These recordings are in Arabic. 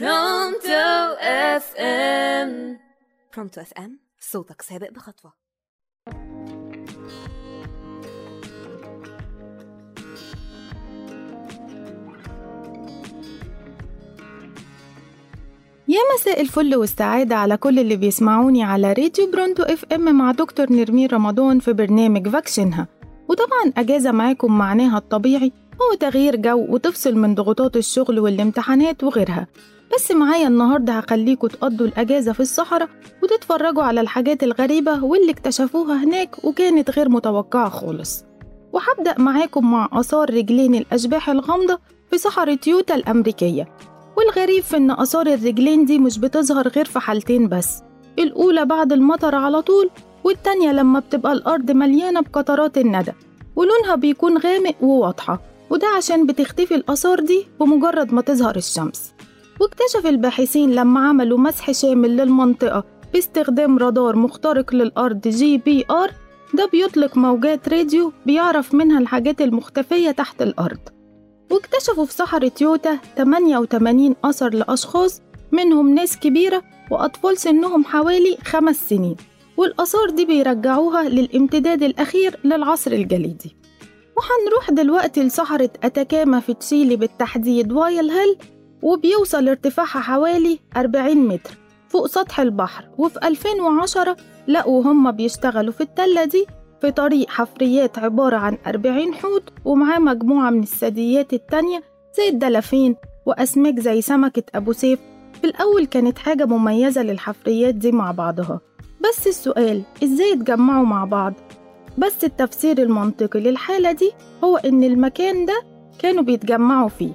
Pronto FM Pronto FM صوتك سابق بخطوة. يا مساء الفل والسعادة على كل اللي بيسمعوني على راديو Pronto FM مع دكتور نرمين رمضان في برنامج vac شنها وطبعا أجازة معاكم معناها الطبيعي هو تغيير جو وتفصل من ضغوطات الشغل والامتحانات وغيرها. بس معايا النهاردة هخليكوا تقضوا الأجازة في الصحراء وتتفرجوا على الحاجات الغريبة واللي اكتشفوها هناك وكانت غير متوقعة خالص. وهبدأ معاكم مع آثار رجلين الأشباح الغامضة في صحراء يوتا الأمريكية. والغريب في إن آثار الرجلين دي مش بتظهر غير في حالتين بس. الأولى بعد المطر على طول والتانية لما بتبقى الأرض مليانة بقطرات الندى ولونها بيكون غامق وواضحة. وده عشان بتختفي الآثار دي بمجرد ما تظهر الشمس. واكتشف الباحثين لما عملوا مسح شامل للمنطقة باستخدام رادار مخترق للأرض GPR ده بيطلق موجات راديو بيعرف منها الحاجات المختفية تحت الأرض. واكتشفوا في صحراء يوتا 88 أثر لأشخاص منهم ناس كبيرة وأطفال سنهم حوالي خمس سنين. والآثار دي بيرجعوها للامتداد الأخير للعصر الجليدي. وهنروح دلوقتي لصحراء أتاكاما في تشيلي بالتحديد وايل هيل وبيوصل ارتفاعها حوالي 40 متر فوق سطح البحر. وفي 2010 لقوا هم بيشتغلوا في التلة دي في طريق حفريات عبارة عن 40 حوت ومعاه مجموعة من الثدييات التانية زي الدلافين وأسماك زي سمكة أبو سيف. في الأول كانت حاجة مميزة للحفريات دي مع بعضها. بس السؤال إزاي اتجمعوا مع بعض؟ بس التفسير المنطقي للحالة دي هو إن المكان ده كانوا بيتجمعوا فيه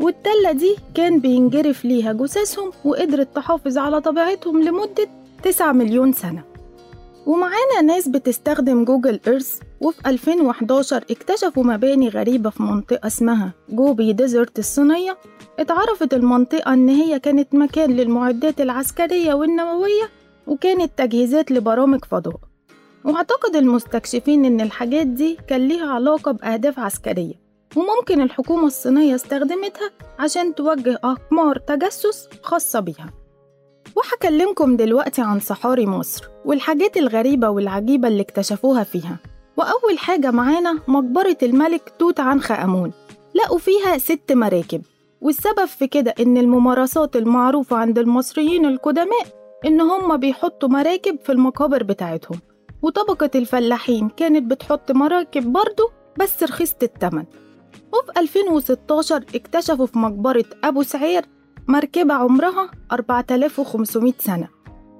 والتلة دي كان بينجرف ليها جثثهم وقدرت تحافظ على طبيعتهم لمدة 9 مليون سنة. ومعانا ناس بتستخدم جوجل إيرث وفي 2011 اكتشفوا مباني غريبة في منطقة اسمها جوبي ديزرت الصينية. اتعرفت المنطقة إن هي كانت مكان للمعدات العسكرية والنووية وكانت تجهيزات لبرامج فضاء. واعتقد المستكشفين إن الحاجات دي كان ليها علاقة بأهداف عسكرية وممكن الحكومة الصينية استخدمتها عشان توجه أقمار تجسس خاصة بيها. وهكلمكم دلوقتي عن صحاري مصر والحاجات الغريبة والعجيبة اللي اكتشفوها فيها. وأول حاجة معانا مقبرة الملك توت عنخ آمون. لقوا فيها ست مراكب والسبب في كده إن الممارسات المعروفة عند المصريين القدماء إن هم بيحطوا مراكب في المقابر بتاعتهم. وطبقة الفلاحين كانت بتحط مراكب برضه بس رخيصة التمن. وفي 2016 اكتشفوا في مقبرة أبو سعير مركبة عمرها 4500 سنة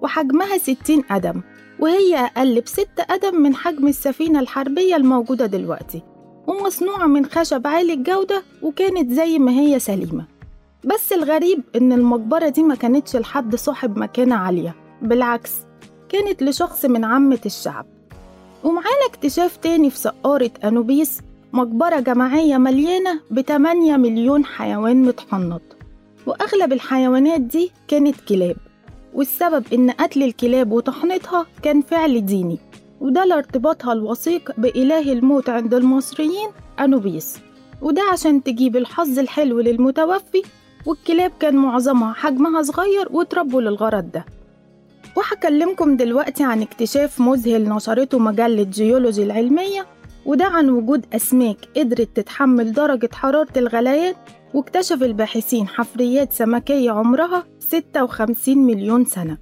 وحجمها 60 قدم وهي أقل بست قدم من حجم السفينة الحربية الموجودة دلوقتي ومصنوعة من خشب عالي الجودة وكانت زي ما هي سليمة. بس الغريب إن المقبرة دي ما كانتش لحد صاحب مكانة عالية بالعكس كانت لشخص من عامة الشعب. ومعانا اكتشاف تاني في سقارة أنوبيس مقبرة جماعية مليانة بتمانية مليون حيوان متحنط. وأغلب الحيوانات دي كانت كلاب. والسبب إن قتل الكلاب وتحنيطها كان فعل ديني. وده لارتباطها الوثيق بإله الموت عند المصريين أنوبيس. وده عشان تجيب الحظ الحلو للمتوفي والكلاب كان معظمها حجمها صغير وتربوا للغرض ده. وهكلمكم دلوقتي عن اكتشاف مذهل نشرته مجلة جيولوجي العلمية وده عن وجود أسماك قدرت تتحمل درجة حرارة الغليان واكتشف الباحثين حفريات سمكية عمرها 56 مليون سنة.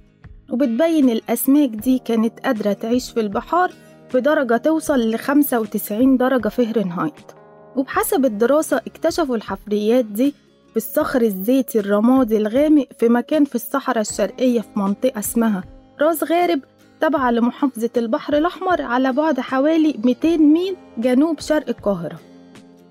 وبتبين الأسماك دي كانت قادرة تعيش في البحار في درجة توصل ل 95 درجة فهرنهايت. وبحسب الدراسة اكتشفوا الحفريات دي في الصخر الزيتي الرمادي الغامق في مكان في الصحراء الشرقية في منطقة اسمها راس غارب تابعة لمحافظة البحر الأحمر على بعد حوالي 200 ميل جنوب شرق القاهرة.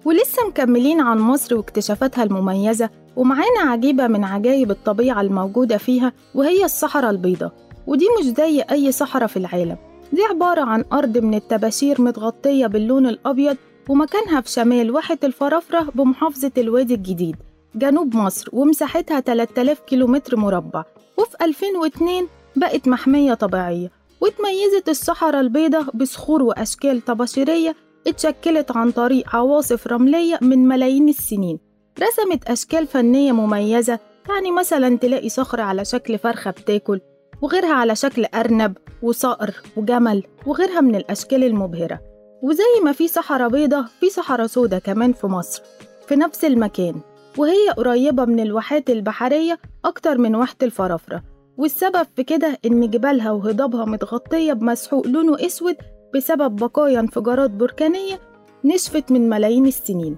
ولسه مكملين عن مصر واكتشافاتها المميزة ومعانا عجيبة من عجائب الطبيعة الموجودة فيها وهي الصحراء البيضاء. ودي مش زي أي صحراء في العالم. دي عبارة عن أرض من الطباشير متغطية باللون الأبيض ومكانها في شمال واحة الفرافرة بمحافظة الوادي الجديد. جنوب مصر ومساحتها 3000 كيلومتر مربع. وفي 2002 بقت محمية طبيعية وتميزت الصحراء البيضاء بصخور وأشكال طباشيرية اتشكلت عن طريق عواصف رملية من ملايين السنين. رسمت أشكال فنية مميزة يعني مثلا تلاقي صخرة على شكل فرخة بتاكل وغيرها على شكل أرنب وصقر وجمل وغيرها من الأشكال المبهرة. وزي ما في صحراء بيضة في صحراء سودة كمان في مصر. في نفس المكان. وهي قريبة من الواحات البحرية أكتر من واحة الفرافرة. والسبب في كده إن جبالها وهضابها متغطية بمسحوق لونه أسود بسبب بقايا انفجارات بركانية نشفت من ملايين السنين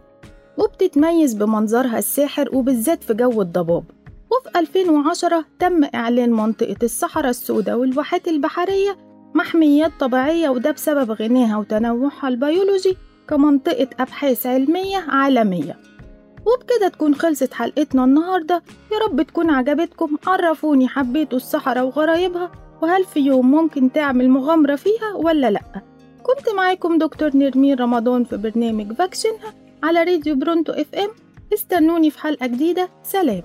وبتتميز بمنظرها الساحر وبالذات في جو الضباب. وفي 2010 تم إعلان منطقة الصحراء السوداء والواحات البحرية محميات طبيعية وده بسبب غناها وتنوعها البيولوجي كمنطقة أبحاث علمية عالمية. وبكده تكون خلصت حلقتنا النهاردة. يا رب تكون عجبتكم. عرفوني حبيتوا الصحراء وغرايبها وهل في يوم ممكن تعمل مغامرة فيها ولا لأ. كنت معاكم دكتور نرمين رمضان في برنامج فاكشنها على راديو برونتو إف إم. استنوني في حلقة جديدة. سلام.